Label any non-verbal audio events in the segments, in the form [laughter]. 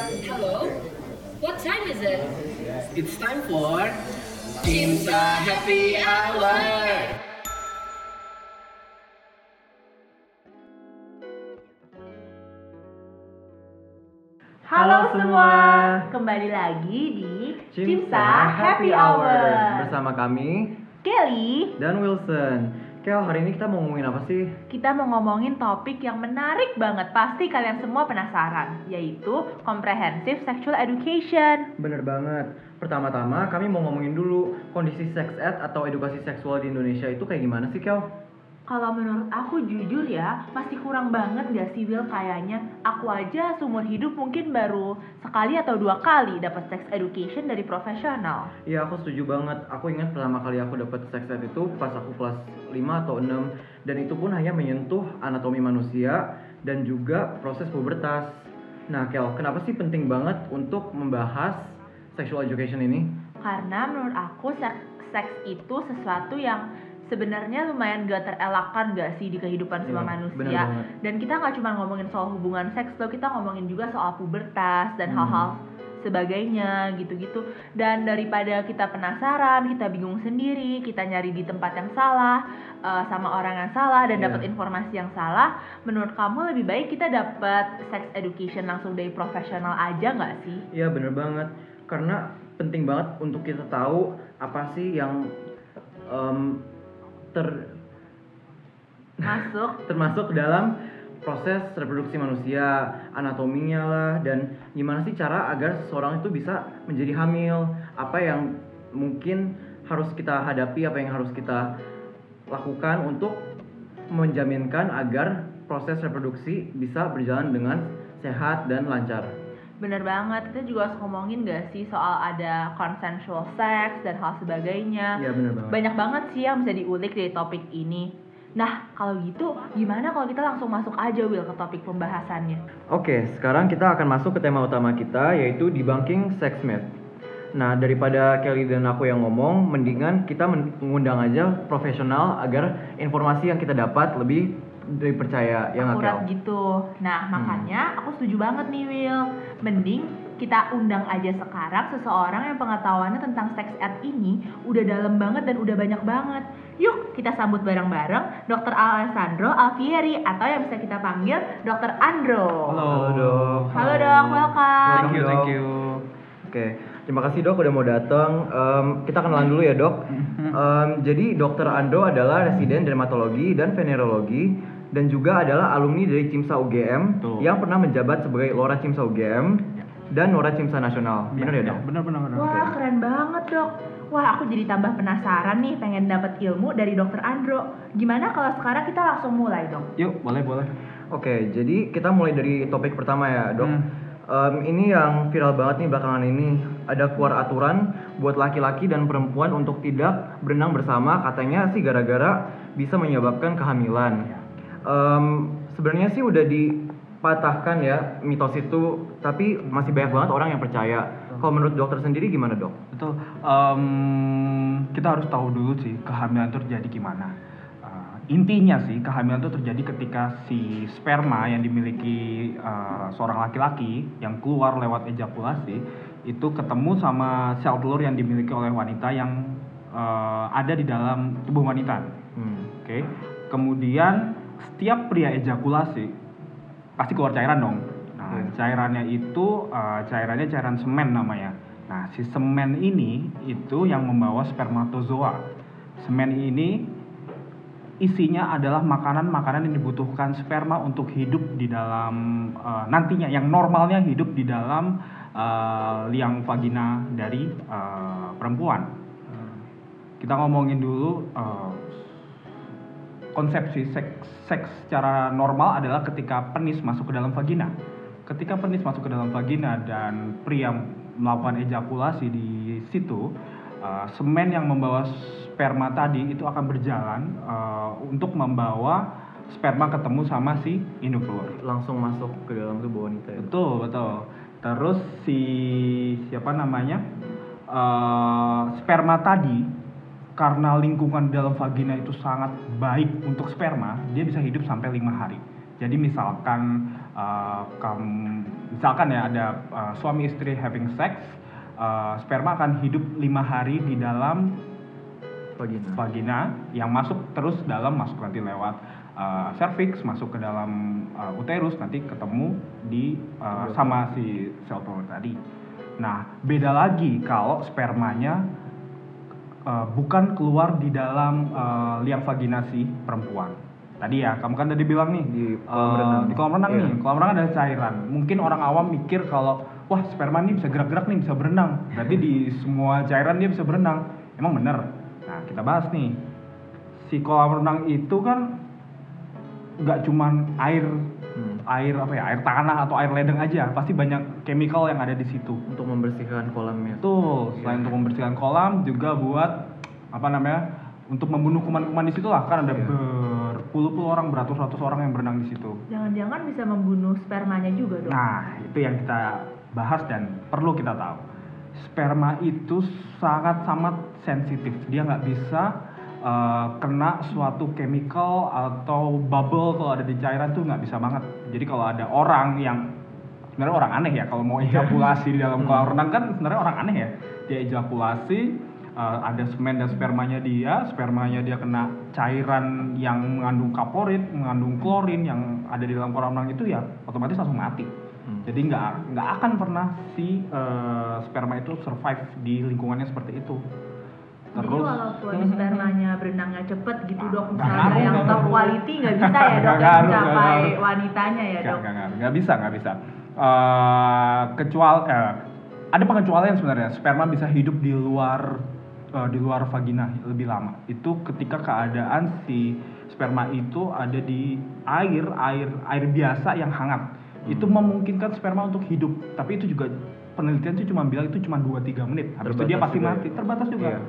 Hello? What time is it? It's time for Cinta Happy Hour. Halo semua, kembali lagi di Cimsa Happy Hour bersama kami Kelly, dan Wilson. Kel, hari ini kita mau ngomongin apa sih? kita mau ngomongin topik yang menarik banget Pasti kalian semua penasaran Yaitu Comprehensive Sexual Education Bener banget. Pertama-tama kami mau ngomongin dulu kondisi sex ed atau edukasi seksual di Indonesia itu kayak gimana sih, Kel? Kalau menurut aku jujur ya Masih kurang banget gak sih Will kayaknya Aku aja seumur hidup mungkin baru sekali atau dua kali dapat sex education dari profesional Iya, aku setuju banget. Aku ingat pertama kali aku dapat sex ed itu pas aku kelas 5 atau 6 dan itu pun hanya menyentuh anatomi manusia dan juga proses pubertas. Nah, Kel, kenapa sih penting banget untuk membahas sexual education ini? Karena menurut aku seks, seks itu sesuatu yang sebenarnya lumayan gak terelakkan gak sih di kehidupan semua bener manusia. Dan kita nggak cuma ngomongin soal hubungan seks loh, kita ngomongin juga soal pubertas dan Hmm. hal-hal sebagainya gitu-gitu. Dan daripada kita penasaran, kita bingung sendiri, kita nyari di tempat yang salah eh, sama orang yang salah dan Iya. dapat informasi yang salah, menurut kamu lebih baik kita dapat sex education langsung dari profesional aja nggak sih? Iya bener banget karena penting banget untuk kita tahu apa sih yang em, ter Masuk [laughs] termasuk dalam proses reproduksi manusia, anatominya lah dan gimana sih cara agar seseorang itu bisa menjadi hamil, apa yang mungkin harus kita hadapi, apa yang harus kita lakukan untuk menjaminkan agar proses reproduksi bisa berjalan dengan sehat dan lancar. Bener banget, kita juga harus ngomongin gak sih soal ada consensual sex dan hal sebagainya Iya bener banget. Banyak banget sih yang bisa diulik dari topik ini Nah, kalau gitu gimana kalau kita langsung masuk aja Will ke topik pembahasannya? Oke, sekarang kita akan masuk ke tema utama kita yaitu debunking sex myth. Nah, daripada Kelly dan aku yang ngomong, mendingan kita men- mengundang aja profesional agar informasi yang kita dapat lebih dipercaya ya nggak Akurat Kel? gitu Nah, Hmm. makanya aku setuju banget nih Will Mending kita undang aja sekarang seseorang yang pengetahuannya tentang sex ed ini udah dalam banget dan udah banyak banget Yuk kita sambut bareng-bareng Dr. Alessandro Alfieri atau yang bisa kita panggil Dr. Andro Halo dok. Halo dok, welcome. Thank you, thank you. Oke, terima kasih dok udah mau datang. Em, kita kenalan dulu ya dok. [laughs] Em, jadi dokter Ando adalah residen dermatologi dan venerologi dan juga adalah alumni dari Cimsa UGM Betul. yang pernah menjabat sebagai Lora Cimsa UGM dan Lora Cimsa Nasional. Benar ya dok? Bener bener bener. Wah keren banget dok. Wah aku jadi tambah penasaran nih pengen dapat ilmu dari Dr. Andro. Gimana kalau sekarang kita langsung mulai dok? Yuk boleh boleh. Oke, jadi kita mulai dari topik pertama ya dok. Hmm. Em, ini yang viral banget nih belakangan ini. Ada keluar aturan buat laki-laki dan perempuan untuk tidak berenang bersama. Katanya sih gara-gara bisa menyebabkan kehamilan. Em, Sebenarnya sih udah dipatahkan ya mitos itu, tapi masih banyak banget orang yang percaya. Kalau menurut dokter sendiri gimana dok? Betul. Em, kita harus tahu dulu sih kehamilan itu terjadi gimana. Eh, intinya sih kehamilan itu terjadi ketika si sperma yang dimiliki eh, seorang laki-laki yang keluar lewat ejakulasi itu ketemu sama sel telur yang dimiliki oleh wanita yang eh, ada di dalam tubuh wanita. Hmm. Oke. Kemudian setiap pria ejakulasi pasti keluar cairan dong. Nah, Iya. cairannya itu uh, cairannya cairan semen namanya. Nah, si semen ini itu yang membawa spermatozoa. Semen ini isinya adalah makanan-makanan yang dibutuhkan sperma untuk hidup di dalam uh, nantinya yang normalnya hidup di dalam uh, liang vagina dari uh, perempuan. Kita ngomongin dulu uh, konsepsi seks, seks secara normal adalah ketika penis masuk ke dalam vagina. Ketika penis masuk ke dalam vagina dan pria melakukan ejakulasi di situ, uh, semen yang membawa sperma tadi itu akan berjalan uh, untuk membawa sperma ketemu sama si induk telur. Langsung masuk ke dalam tubuh wanita ya? Betul, betul. Terus si siapa namanya? eh, sperma tadi karena lingkungan dalam vagina itu sangat baik untuk sperma, dia bisa hidup sampai lima hari. Jadi misalkan eh, kamu misalkan ya ada uh, suami istri having sex, uh, sperma akan hidup lima hari di dalam Vagina. vagina yang masuk terus dalam masuk nanti lewat uh, cervix masuk ke dalam uh, uterus nanti ketemu di uh, sama si sel telur tadi. Nah beda lagi kalau spermanya uh, bukan keluar di dalam uh, liang vagina si perempuan. Tadi ya kamu kan tadi bilang nih Di kolam uh, renang. di kolam renang Iya. nih kolam renang ada cairan. Mungkin orang awam mikir kalau wah sperma ini bisa gerak-gerak nih bisa berenang. Berarti di semua cairan dia bisa berenang. Emang bener? Nah kita bahas nih si kolam renang itu kan nggak cuman air. Air apa ya air tanah atau air ledeng aja pasti banyak chemical yang ada di situ Untuk membersihkan kolamnya. betul selain untuk membersihkan kolam juga buat apa namanya untuk membunuh kuman-kuman di situ lah kan ada Iya. berpuluh-puluh orang beratus-ratus orang yang berenang di situ Jangan-jangan bisa membunuh spermanya juga dong. Nah, itu yang kita bahas dan perlu kita tahu. Sperma itu sangat sangat sensitif. Dia nggak bisa uh, kena suatu chemical atau bubble kalau ada di cairan tuh nggak bisa banget. Jadi kalau ada orang yang sebenarnya orang aneh ya kalau mau ejakulasi di dalam kolam renang kan sebenarnya orang aneh ya. Dia ejakulasi uh, ada semen dan spermanya dia, spermanya dia kena cairan yang mengandung kaporit, mengandung klorin yang ada di dalam kolam renang itu ya otomatis langsung mati. Hmm. Jadi nggak nggak akan pernah si uh, sperma itu survive di lingkungannya seperti itu. Jadi walaupun spermanya berenangnya cepet gitu dok, Nggak misalnya ngaruh, yang top quality nggak bisa ya dok yang ngaruh, mencapai ngaruh. wanitanya ya Nggak, dok. nggak, nggak, nggak bisa, nggak bisa. Eh, kecuali eh, ada pengecualian sebenarnya. Sperma bisa hidup di luar eh, di luar vagina lebih lama. Itu ketika keadaan si sperma itu ada di air, air, air biasa yang hangat. Itu memungkinkan sperma untuk hidup. Tapi itu juga penelitian itu cuma bilang itu cuma 2-3 menit. Habis itu dia Terbatas pasti ya? mati. Terbatas juga. Iya.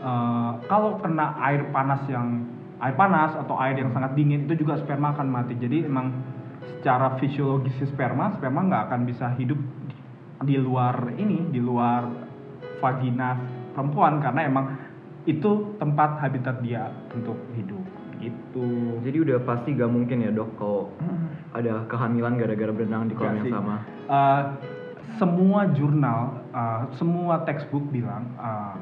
Eh, kalau kena air panas yang air panas atau air yang sangat dingin itu juga sperma akan mati. Jadi emang secara fisiologis si sperma, sperma nggak akan bisa hidup di, luar ini, di luar vagina perempuan karena emang itu tempat habitat dia untuk hidup gitu. Jadi udah pasti gak mungkin ya dok kalau ada kehamilan gara-gara berenang di kolam yang sih. sama. Eh, semua jurnal, eh, semua textbook bilang eh,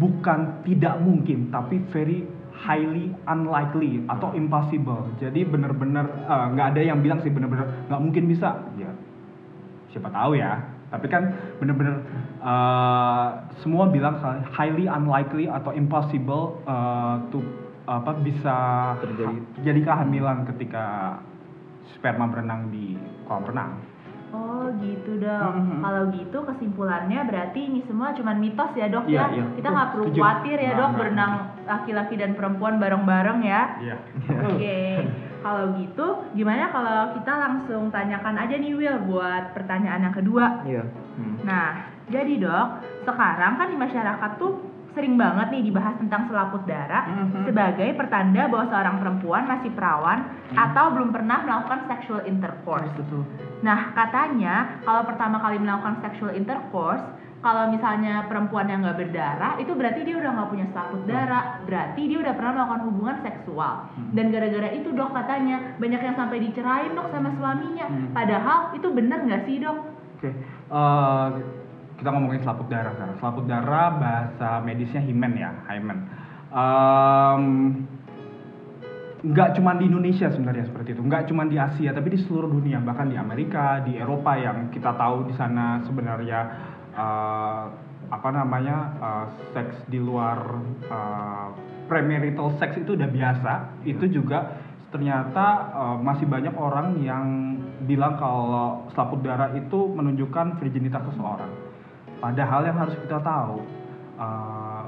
bukan tidak mungkin, tapi very highly unlikely atau impossible. Jadi bener-bener eh, nggak ada yang bilang sih bener-bener nggak mungkin bisa. Ya siapa tahu ya. Tapi kan bener-bener eh, semua bilang highly unlikely atau impossible eh, to apa bisa Terjadi. jadi kehamilan ketika sperma berenang di kolam renang. Oh gitu dok. Mhm. Kalau gitu kesimpulannya berarti ini semua cuma mitos ya dok Iya, ya. iya. Kita nggak perlu Setuju. khawatir ya dok nggak. berenang laki-laki dan perempuan bareng-bareng ya. Iya. Oke. [laughs] Kalau gitu gimana kalau kita langsung tanyakan aja nih Will buat pertanyaan yang kedua. Iya. Hmm. Nah, jadi dok, sekarang kan di masyarakat tuh sering banget nih dibahas tentang selaput darah Mhm. sebagai pertanda bahwa seorang perempuan masih perawan Mhm. atau belum pernah melakukan sexual intercourse. Betul. Nah, katanya kalau pertama kali melakukan sexual intercourse, kalau misalnya perempuan yang nggak berdarah, itu berarti dia udah nggak punya selaput darah, berarti dia udah pernah melakukan hubungan seksual. Hmm. Dan gara-gara itu dok katanya banyak yang sampai dicerain dok sama suaminya. Hmm. Padahal itu bener nggak sih dok? Oke, eh, kita ngomongin selaput darah sekarang. Selaput darah bahasa medisnya himen ya, hymen. Em, nggak cuma di Indonesia sebenarnya seperti itu, nggak cuma di Asia, tapi di seluruh dunia, bahkan di Amerika, di Eropa yang kita tahu di sana sebenarnya eh, apa namanya eh, seks di luar eh, premarital sex itu udah biasa, itu juga ternyata eh, masih banyak orang yang bilang kalau selaput darah itu menunjukkan virginitas seseorang. Padahal yang harus kita tahu eh,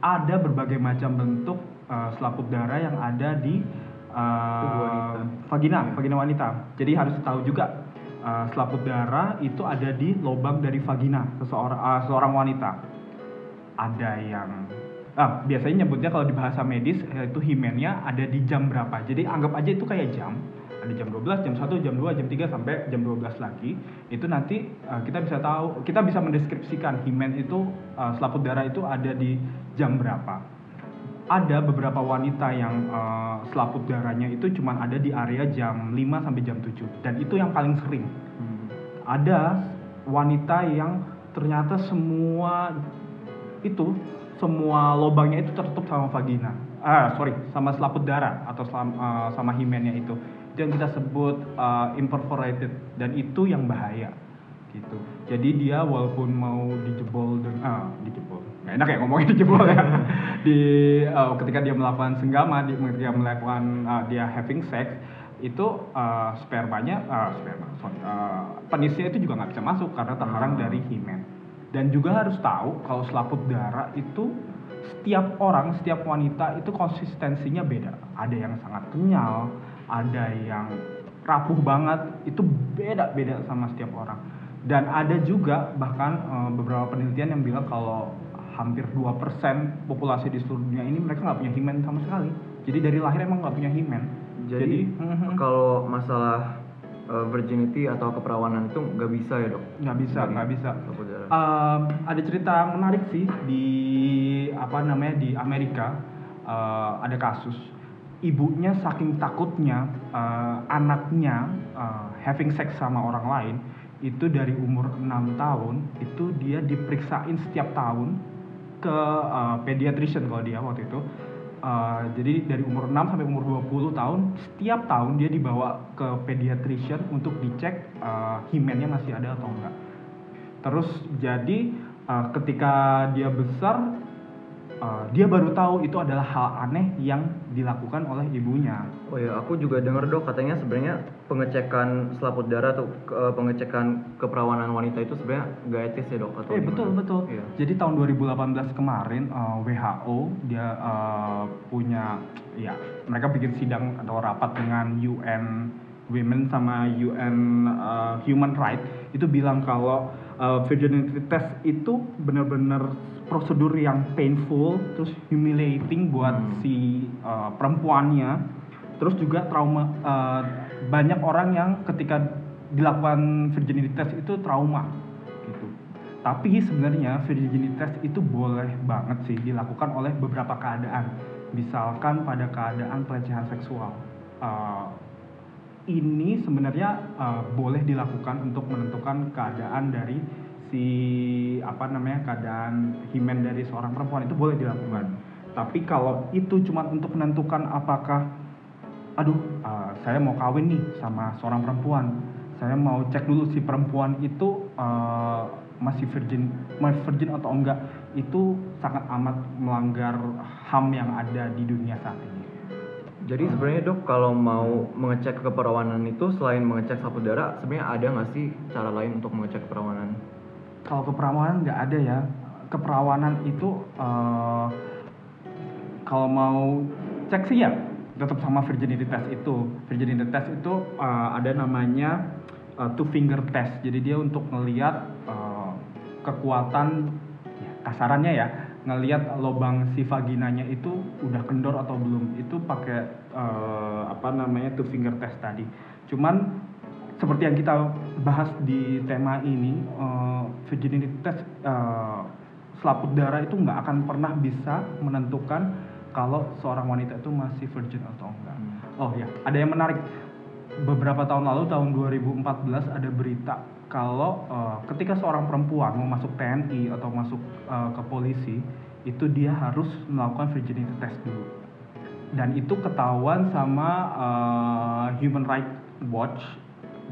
ada berbagai macam bentuk eh, selaput darah yang ada di wanita. vagina, vagina wanita. Jadi harus tahu juga eh, selaput darah itu ada di lubang dari vagina seseorang eh, seorang wanita. Ada yang ah, biasanya nyebutnya kalau di bahasa medis itu himennya ada di jam berapa. Jadi anggap aja itu kayak jam. Ada jam 12, jam 1, jam 2, jam 3 sampai jam 12 lagi. Itu nanti eh, kita bisa tahu, kita bisa mendeskripsikan himen itu eh, selaput darah itu ada di jam berapa. ada beberapa wanita yang eh, selaput darahnya itu cuma ada di area jam 5 sampai jam 7 dan itu yang paling sering. Hmm. Ada wanita yang ternyata semua itu semua lubangnya itu tertutup sama vagina. Ah, sorry, sama selaput darah atau selam- eh, sama himennya itu. Itu yang kita sebut eh, imperforated dan itu yang bahaya gitu. Jadi dia walaupun mau dijebol dan ah, dijebol. Nggak enak ya ngomongnya [laughs] dijebol ya. di eh, ketika dia melakukan senggama, di, ketika melakukan eh, dia having sex itu eh, spermanya eh, sperma sorry, eh, penisnya itu juga nggak bisa masuk karena terhalang dari himen dan juga harus tahu kalau selaput darah itu setiap orang setiap wanita itu konsistensinya beda ada yang sangat kenyal ada yang rapuh banget itu beda beda sama setiap orang dan ada juga bahkan eh, beberapa penelitian yang bilang kalau hampir 2% populasi di seluruh dunia ini mereka nggak punya himen sama sekali jadi dari lahir emang nggak punya himen Jadi, mhm. kalau masalah uh, virginity atau keperawanan itu nggak bisa ya dok? nggak bisa nggak bisa. Um, ada cerita menarik sih di apa namanya di Amerika uh, ada kasus ibunya saking takutnya uh, anaknya uh, having sex sama orang lain itu dari umur 6 tahun itu dia diperiksain setiap tahun ke uh, pediatrician kalau dia waktu itu. Uh, jadi dari umur 6 sampai umur 20 tahun setiap tahun dia dibawa ke pediatrician untuk dicek uh, himennya masih ada atau enggak. Terus jadi uh, ketika dia besar uh, dia baru tahu itu adalah hal aneh yang dilakukan oleh ibunya. Oh ya, aku juga dengar dok katanya sebenarnya pengecekan selaput darah atau uh, pengecekan keperawanan wanita itu sebenarnya nggak etis ya dok atau Eh gimana? betul betul. Iya. Jadi tahun 2018 kemarin uh, WHO dia uh, punya ya mereka bikin sidang atau rapat dengan UN Women sama UN uh, Human Rights itu bilang kalau uh, virginity test itu benar-benar prosedur yang painful terus humiliating buat Hmm. si uh, perempuannya. Terus juga trauma uh, banyak orang yang ketika dilakukan virginity test itu trauma gitu. Tapi sebenarnya virginity test itu boleh banget sih dilakukan oleh beberapa keadaan. Misalkan pada keadaan pelecehan seksual. Uh, ini sebenarnya uh, boleh dilakukan untuk menentukan keadaan dari si apa namanya keadaan himen dari seorang perempuan itu boleh dilakukan. Tapi kalau itu cuma untuk menentukan apakah aduh uh, saya mau kawin nih sama seorang perempuan, saya mau cek dulu si perempuan itu uh, masih virgin, masih virgin atau enggak, itu sangat amat melanggar HAM yang ada di dunia saat ini. Jadi sebenarnya dok kalau mau mengecek keperawanan itu selain mengecek selaput darah, sebenarnya ada nggak sih cara lain untuk mengecek keperawanan? Kalau keperawanan nggak ada ya. Keperawanan itu eh, kalau mau cek sih ya tetap sama virginity test itu. Virginity test itu eh, ada namanya eh, two finger test. Jadi dia untuk ngelihat eh, kekuatan ya, kasarannya ya ngelihat lubang si vaginanya itu udah kendor atau belum itu pakai eh, apa namanya two finger test tadi. Cuman seperti yang kita bahas di tema ini eh, virginity test eh, selaput darah itu nggak akan pernah bisa menentukan kalau seorang wanita itu masih virgin atau enggak. Oh ya ada yang menarik. Beberapa tahun lalu tahun 2014 ada berita kalau eh, ketika seorang perempuan mau masuk TNI atau masuk eh, ke polisi itu dia harus melakukan virginity test dulu. Dan itu ketahuan sama eh, Human Rights Watch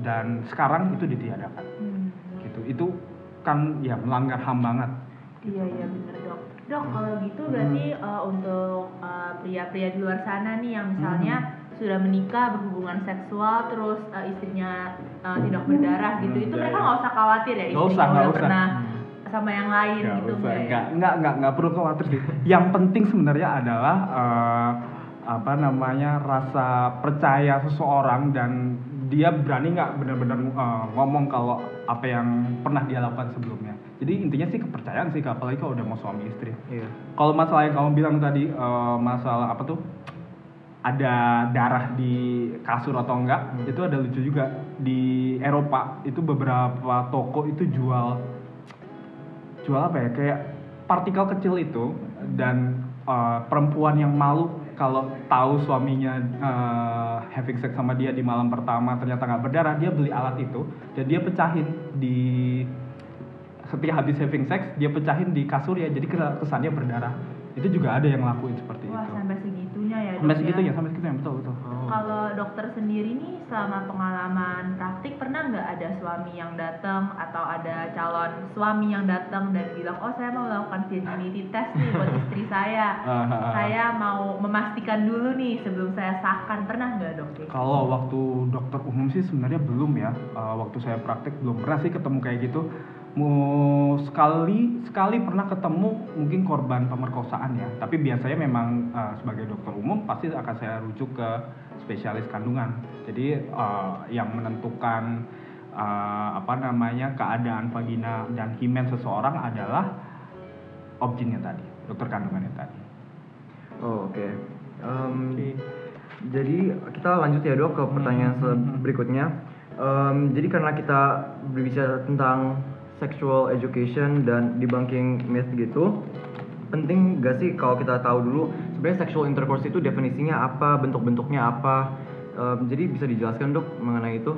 dan sekarang itu ditiadakan. Hmm. gitu. Itu kan ya melanggar ham banget. Iya iya bener dok. Dok kalau gitu berarti uh, untuk uh, pria-pria di luar sana nih yang misalnya sudah menikah berhubungan seksual terus uh, istrinya uh, tidak berdarah gitu, Hmm, itu ya, mereka ya. nggak usah khawatir ya Nggak istrinya usah, udah usah. pernah sama yang lain Nggak gitu usah, nggak ya? nggak nggak nggak nggak perlu khawatir sih. [laughs] Yang penting sebenarnya adalah eh, apa namanya rasa percaya seseorang dan dia berani nggak benar-benar eh, ngomong kalau apa yang pernah dia lakukan sebelumnya. Jadi intinya sih kepercayaan sih, apalagi kalau udah mau suami istri. Iya. Kalau masalah yang kamu bilang tadi eh, masalah apa tuh ada darah di kasur atau enggak itu ada lucu juga. Di Eropa itu beberapa toko itu jual jual apa ya kayak partikel kecil itu dan uh, perempuan yang malu kalau tahu suaminya uh, having sex sama dia di malam pertama ternyata nggak berdarah dia beli alat itu dan dia pecahin di ketika habis having sex dia pecahin di kasur ya jadi kesannya berdarah. Itu juga ada yang lakuin seperti Wah itu ya sampai segitu ya. ya sampai segitu ya betul betul Kalau dokter sendiri nih selama pengalaman praktik pernah nggak ada suami yang datang atau ada calon suami yang datang dan bilang oh saya mau melakukan virginity test nih buat [laughs] istri saya saya mau memastikan dulu nih sebelum saya sahkan pernah nggak dok gitu? Kalau waktu dokter umum sih sebenarnya belum ya. Uh, waktu saya praktek belum pernah sih ketemu kayak gitu. Mau sekali sekali pernah ketemu mungkin korban pemerkosaan ya. Tapi biasanya memang uh, sebagai dokter umum pasti akan saya rujuk ke spesialis kandungan. Jadi uh, yang menentukan uh, apa namanya keadaan vagina dan himen seseorang adalah objinnya tadi, dokter kandungannya tadi. Oh, oke. Em, Oke. Jadi kita lanjut ya dok ke pertanyaan Hmm, hmm, hmm. berikutnya. Em, jadi karena kita berbicara tentang sexual education dan debunking myth gitu, penting gak sih kalau kita tahu dulu sebenarnya sexual intercourse itu definisinya apa, bentuk-bentuknya apa? Em, jadi bisa dijelaskan dok mengenai itu?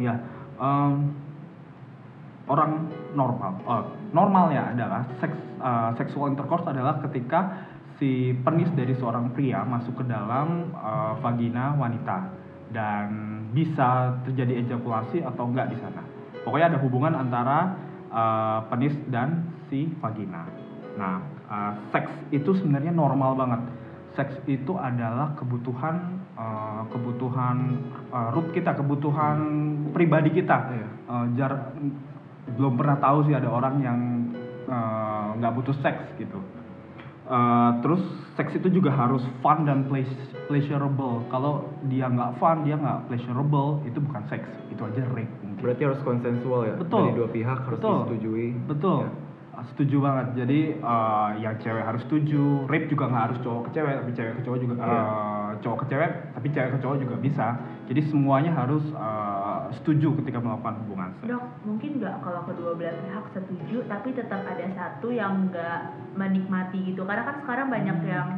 Ya, em, orang normal, eh, normalnya adalah seks, eh, sexual intercourse adalah ketika si penis dari seorang pria masuk ke dalam eh, vagina wanita dan bisa terjadi ejakulasi atau enggak di sana. Pokoknya ada hubungan antara eh, penis dan si vagina. Nah, eh, seks itu sebenarnya normal banget. Seks itu adalah kebutuhan eh, kebutuhan eh, root kita, kebutuhan pribadi kita. Iya. Eh, jar belum pernah tahu sih ada orang yang nggak butuh seks gitu. Eh, terus seks itu juga harus fun dan pleas- pleasurable. Kalau dia nggak fun, dia nggak pleasurable, itu bukan seks, itu aja rape. Berarti harus konsensual ya Betul. dari dua pihak harus Betul. disetujui. Betul. Ya. Setuju banget. Jadi eh, yang cewek harus setuju, rape juga nggak harus cowok ke cewek, tapi cewek ke cowok juga Iya. eh, cowok ke cewek, tapi cewek ke cowok juga bisa. Jadi semuanya harus eh, setuju ketika melakukan hubungan seks. Dok, mungkin nggak kalau kedua belah pihak setuju, tapi tetap ada satu yang nggak menikmati gitu. Karena kan sekarang banyak Hmm. yang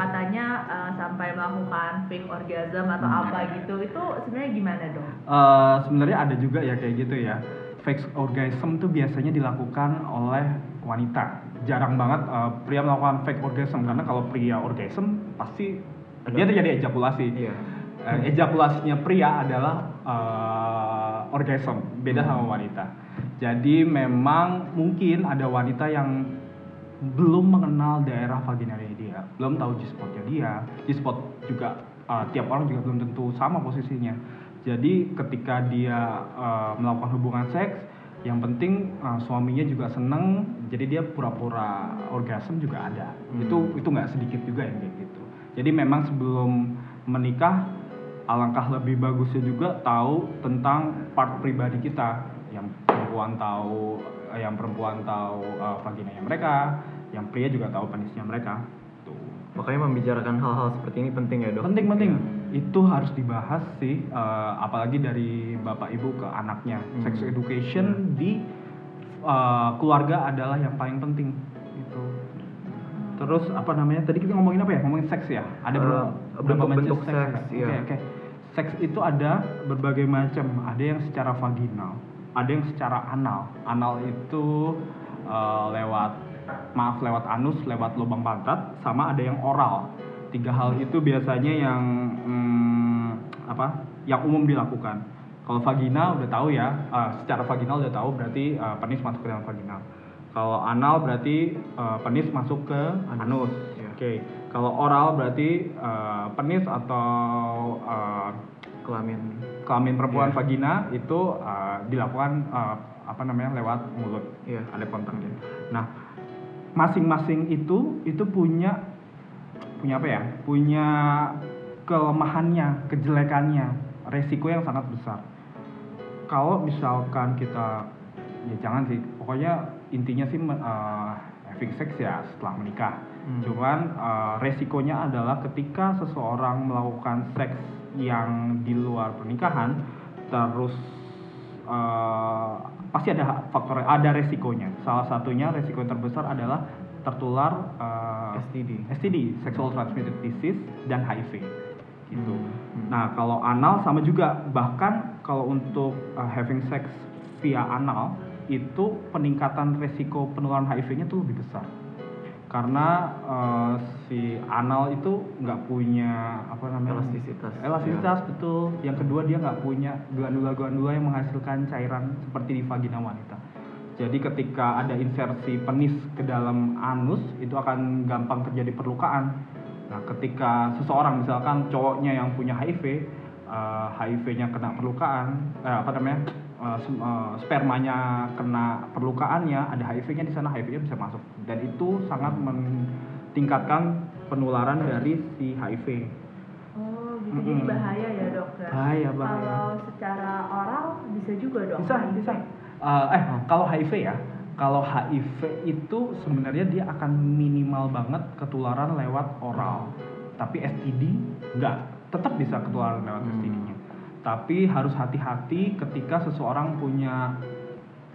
katanya eh, sampai melakukan fake orgasm atau Hmm. apa gitu. Itu sebenarnya gimana dok? Eh, sebenarnya ada juga ya kayak gitu ya. Fake orgasm tuh biasanya dilakukan oleh wanita. Jarang banget eh, pria melakukan fake orgasm karena kalau pria orgasm pasti Ada- dia terjadi ejakulasi. Iya. Eh, ejakulasinya pria adalah eh, orgasm, beda sama wanita. Jadi memang mungkin ada wanita yang belum mengenal daerah vaginalnya belum tahu G-spotnya dia. G-spot juga eh, tiap orang juga belum tentu sama posisinya. Jadi ketika dia eh, melakukan hubungan seks, yang penting eh, suaminya juga seneng, jadi dia pura-pura orgasm juga ada. Hmm. Itu itu nggak sedikit juga yang kayak gitu. Jadi memang sebelum menikah alangkah lebih bagusnya juga tahu tentang part pribadi kita yang perempuan tahu yang perempuan tahu eh, vaginanya mereka yang pria juga tahu penisnya mereka Makanya membicarakan hal-hal seperti ini penting ya dok. penting penting Ya. itu harus dibahas sih eh, apalagi dari bapak ibu ke anaknya Hmm. sex education di eh, keluarga adalah yang paling penting gitu terus apa namanya tadi kita ngomongin apa ya ngomongin seks ya ada Eh, berapa bentuk-bentuk macam seks, ya? iya. oke oke seks itu ada berbagai macam ada yang secara vaginal ada yang secara anal anal itu eh, lewat maaf lewat anus lewat lubang pantat sama ada yang oral tiga hal itu biasanya yang hmm, apa yang umum dilakukan kalau vagina udah tahu ya eh, secara vaginal udah tahu berarti eh, penis masuk ke dalam vaginal kalau anal berarti eh, penis masuk ke anus, Iya. oke kalau oral berarti eh, penis atau eh, Kelamin. kelamin perempuan Iya. vagina itu eh, dilakukan eh, apa namanya lewat mulut Iya. ada kontaknya. Nah, masing-masing itu itu punya punya apa ya? Punya kelemahannya, kejelekannya, resiko yang sangat besar. Kalau misalkan kita ya jangan sih, pokoknya intinya sih eh, having sex ya setelah menikah. Hmm. Cuman eh, resikonya adalah ketika seseorang melakukan seks yang di luar pernikahan terus eh, pasti ada faktor ada resikonya. Salah satunya resiko yang terbesar adalah tertular eh, STD. STD, sexual transmitted disease dan HIV gitu. Hmm. Nah, kalau anal sama juga. Bahkan kalau untuk uh, having sex via anal itu peningkatan resiko penularan HIV-nya tuh lebih besar. Karena uh, si anal itu nggak punya apa namanya? Elastisitas. Elastisitas betul. Yang kedua dia nggak punya glandula-glandula yang menghasilkan cairan seperti di vagina wanita. Jadi ketika ada insersi penis ke dalam anus itu akan gampang terjadi perlukaan. Nah, ketika seseorang misalkan cowoknya yang punya HIV, eh, HIV-nya kena perlukaan, eh, apa namanya, eh, eh, spermanya kena perlukaannya, ada HIV-nya di sana, HIV-nya bisa masuk dan itu sangat meningkatkan penularan dari si HIV. Oh, gitu. Jadi Mm-mm. bahaya ya, Dok ya. Bahaya, bahaya. Kalau secara oral bisa juga dong. Bisa, HIV. bisa. Eh, eh, kalau HIV ya, kalau HIV itu sebenarnya dia akan minimal banget ketularan lewat oral. Tapi STD enggak, tetap bisa ketularan lewat Hmm. STD-nya. Tapi harus hati-hati ketika seseorang punya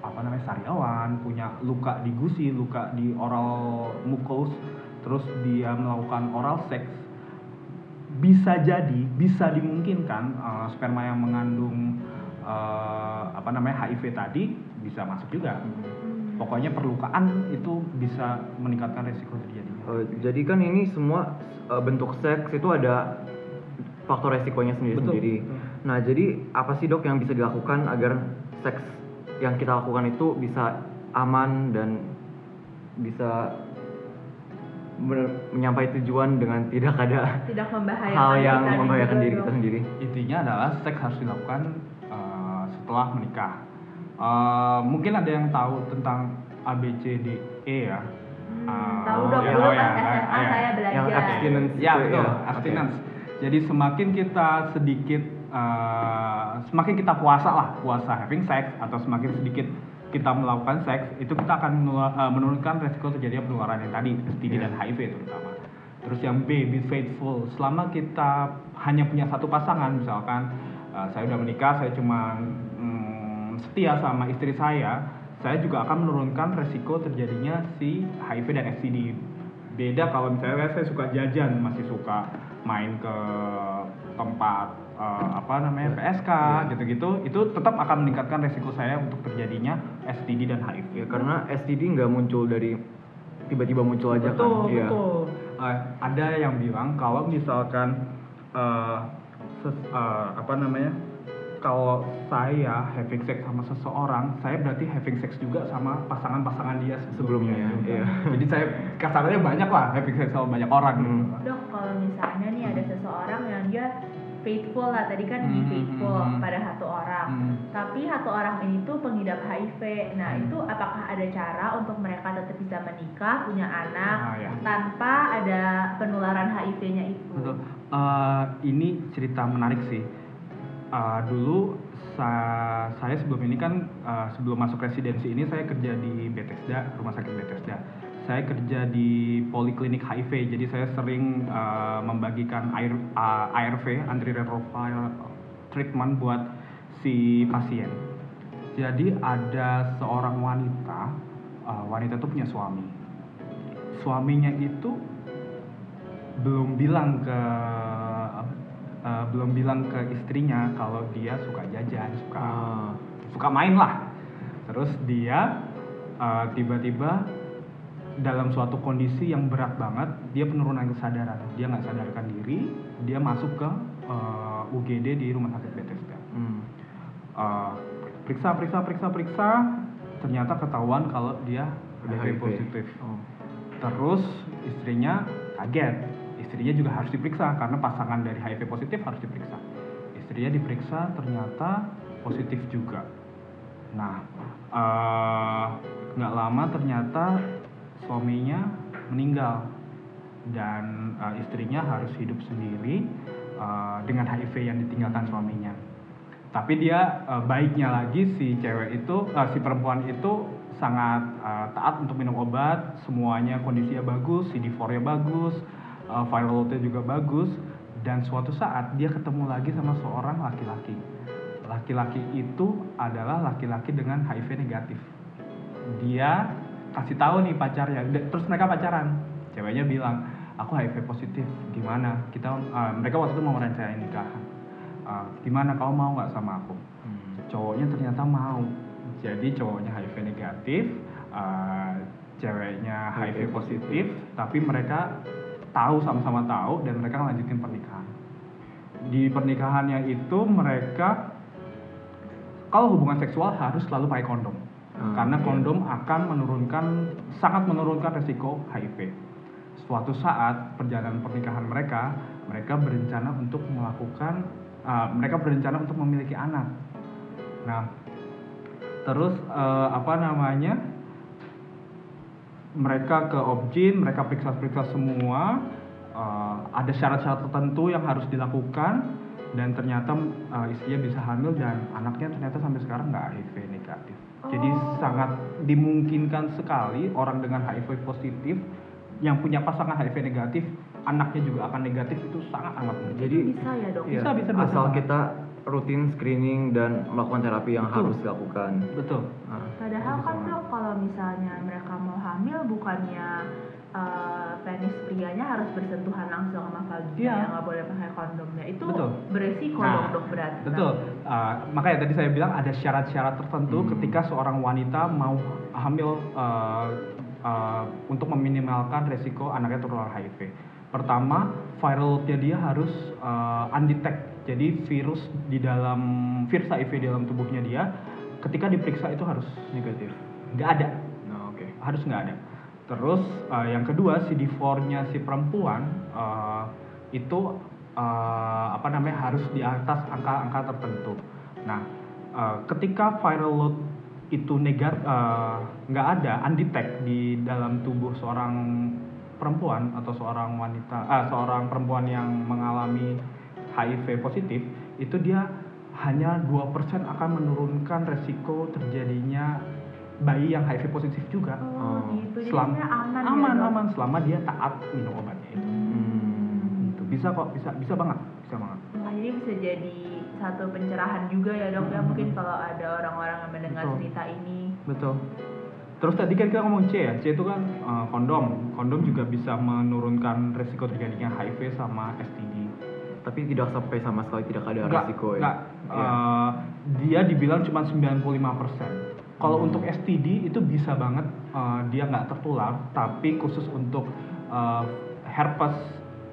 apa namanya sariawan, punya luka di gusi, luka di oral mucus, terus dia melakukan oral seks, bisa jadi, bisa dimungkinkan eh, sperma yang mengandung eh, apa namanya HIV tadi bisa masuk juga. Hmm. Pokoknya perlukaan itu bisa meningkatkan resiko terjadinya. Eh, jadi kan ini semua eh, bentuk seks itu ada faktor resikonya sendiri-sendiri. Betul. Nah, jadi apa sih dok yang bisa dilakukan agar seks yang kita lakukan itu bisa aman dan bisa benar- menyampai tujuan dengan tidak ada Tidak membahayakan hal yang kita membahayakan juga diri kita sendiri. Intinya adalah seks harus dilakukan eh, setelah menikah. Eh, mungkin ada yang tahu tentang ABCDE ya. Hmm, Ah, tahu dong, ya, dulu oh, pas ya, SMA ya, saya ya. belajar. Yang abstinence Ya itu betul, ya. abstinence. Jadi semakin kita sedikit, eh, semakin kita puasa lah, puasa having sex atau semakin sedikit kita melakukan seks, itu kita akan eh, menurunkan resiko terjadinya penularan yang tadi, STD dan HIV terutama. Terus yang B, be faithful. Selama kita hanya punya satu pasangan, misalkan eh, saya udah menikah, saya cuma mm, setia sama istri saya, saya juga akan menurunkan resiko terjadinya si HIV dan STD beda kalau misalnya saya suka jajan masih suka main ke tempat eh, apa namanya PSK gitu-gitu itu tetap akan meningkatkan resiko saya untuk terjadinya STD dan HIV Ya karena STD nggak muncul dari tiba-tiba muncul aja betul kan. Iya. betul Eh, ada yang bilang kalau misalkan eh, ses- eh, apa namanya kalau saya having sex sama seseorang saya berarti having sex juga sama pasangan-pasangan dia Sebelumnya, juga. iya. [laughs] jadi saya kasarnya banyak lah having sex sama banyak orang gitu. Hmm. Dok, kalau misalnya nih ada seseorang yang dia faithful lah, tadi kan Hmm, faithful hmm, hmm. pada satu orang. Hmm. Tapi satu orang ini tuh pengidap HIV. Nah, Hmm. itu apakah ada cara untuk mereka tetap bisa menikah, punya anak, Ah, ya. tanpa ada penularan HIV-nya itu? Betul. Eh, ini cerita menarik sih. Eh, dulu sa- saya sebelum ini kan eh, sebelum masuk residensi ini saya kerja di Bethesda, rumah sakit Bethesda. Saya kerja di poliklinik HIV, jadi saya sering eh, membagikan air eh, ARV antiretroviral treatment buat si pasien. Jadi ada seorang wanita, eh, wanita itu punya suami. Suaminya itu belum bilang ke eh, belum bilang ke istrinya kalau dia suka jajan, suka Ah. suka main lah. Terus dia eh, tiba-tiba dalam suatu kondisi yang berat banget, dia penurunan kesadaran. Dia nggak sadarkan diri, dia masuk ke eh, UGD di rumah sakit Bethesda. Hmm. Eh, periksa, periksa, periksa, periksa, ternyata ketahuan kalau dia HIV. positif. Oh. Terus istrinya kaget. Istrinya juga harus diperiksa karena pasangan dari HIV positif harus diperiksa. Istrinya diperiksa ternyata positif juga. Nah, eh, nggak lama ternyata suaminya meninggal dan eh, istrinya harus hidup sendiri eh, dengan HIV yang ditinggalkan suaminya. Tapi dia eh, baiknya lagi si cewek itu, eh, si perempuan itu sangat eh, taat untuk minum obat, semuanya kondisinya bagus, CD4-nya bagus, eh, viral load-nya juga bagus, dan suatu saat dia ketemu lagi sama seorang laki-laki. Laki-laki itu adalah laki-laki dengan HIV negatif. Dia kasih tahu nih pacarnya. Terus mereka pacaran. Ceweknya bilang aku HIV positif. Gimana? Kita uh, mereka waktu itu mau merencanain nikahan Uh, gimana? Kau mau nggak sama aku? Hmm. cowoknya ternyata mau. Jadi cowoknya HIV negatif uh, ceweknya HIV positif tapi mereka tahu sama-sama tahu dan mereka lanjutin pernikahan. Di pernikahannya itu mereka kalau hubungan seksual harus selalu pakai kondom. Hmm, karena iya. kondom akan menurunkan sangat menurunkan resiko HIV suatu saat perjalanan pernikahan mereka mereka berencana untuk melakukan uh, mereka berencana untuk memiliki anak. Nah terus uh, apa namanya mereka ke objin mereka periksa-periksa semua uh, ada syarat-syarat tertentu yang harus dilakukan dan ternyata uh, istrinya bisa hamil dan anaknya ternyata sampai sekarang nggak HIV negatif jadi Oh. sangat dimungkinkan sekali orang dengan HIV positif yang punya pasangan HIV negatif anaknya juga akan negatif itu sangat amat mungkin Jadi bisa ya dok Bisa, bisa, bisa asal banget. kita rutin screening dan melakukan terapi yang Betul. harus dilakukan. betul Nah, Padahal kan dok kalau misalnya mereka mau hamil bukannya eh, penis prianya harus bersentuhan langsung sama vagina Iya. yang nggak boleh pakai kondomnya itu Betul. beresiko Nah, dong dok berarti. Betul. Uh, makanya tadi saya bilang ada syarat-syarat tertentu Hmm. ketika seorang wanita mau hamil uh, uh, untuk meminimalkan resiko anaknya tertular HIV. Pertama, viral load-nya dia harus uh, undetect. Jadi virus di dalam virus HIV di dalam tubuhnya dia ketika diperiksa itu harus negatif. nggak ada Nah, oke. harus nggak ada. Terus uh, yang kedua CD4-nya si perempuan uh, itu uh, apa namanya harus di atas angka-angka tertentu. Nah, uh, ketika viral load itu negat uh, nggak ada undetect di dalam tubuh seorang perempuan atau seorang wanita, ah seorang perempuan yang mengalami HIV positif itu dia hanya 2% akan menurunkan resiko terjadinya bayi yang HIV positif juga. Oh, Oh, gitu. Jadi selam- sebenarnya aman, ya aman aman. Selama dia taat minum obatnya itu. Hmm. itu bisa kok bisa bisa banget bisa banget. Wah, jadi bisa jadi satu pencerahan juga ya dok ya. Hmm. mungkin kalau ada orang-orang yang mendengar Betul. cerita ini. betul. Terus tadi kan kita ngomong C ya. C itu kan uh, kondom. Kondom juga bisa menurunkan resiko terjadinya HIV sama STD Tapi tidak sampai sama sekali tidak ada Enggak, resiko ya. enggak. Iya. Uh, dia dibilang cuma 95%. Kalau Hmm. untuk STD itu bisa banget uh, dia nggak tertular, tapi khusus untuk uh, herpes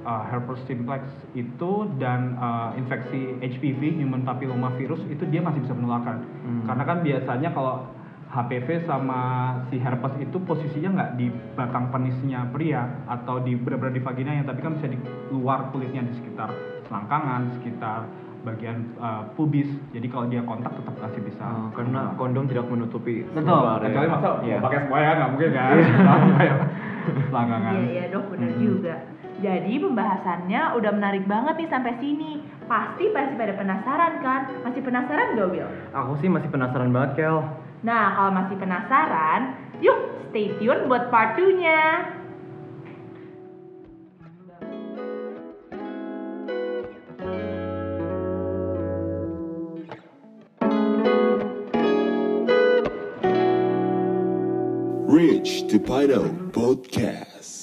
uh, herpes simplex itu dan uh, infeksi HPV human papilloma virus itu dia masih bisa menularkan. Hmm. Karena kan biasanya kalau HPV sama si herpes itu posisinya nggak di batang penisnya pria atau di benar-benar di vaginanya, tapi kan bisa di luar kulitnya di sekitar selangkangan, sekitar bagian uh, pubis. Jadi kalau dia kontak tetap masih bisa. Oh, karena menular. kondom tidak menutupi betul. Kecuali masa Iya. mau pakai semua ya nggak mungkin [laughs] kan? Selangkangan. Iya iya dok benar Mm-mm. juga. Jadi pembahasannya udah menarik banget nih sampai sini. Pasti pasti pada penasaran kan? Masih penasaran gak Will? Aku sih masih penasaran banget, Kel. Nah kalau masih penasaran, yuk stay tune buat part 2-nya. Rich to Podcast.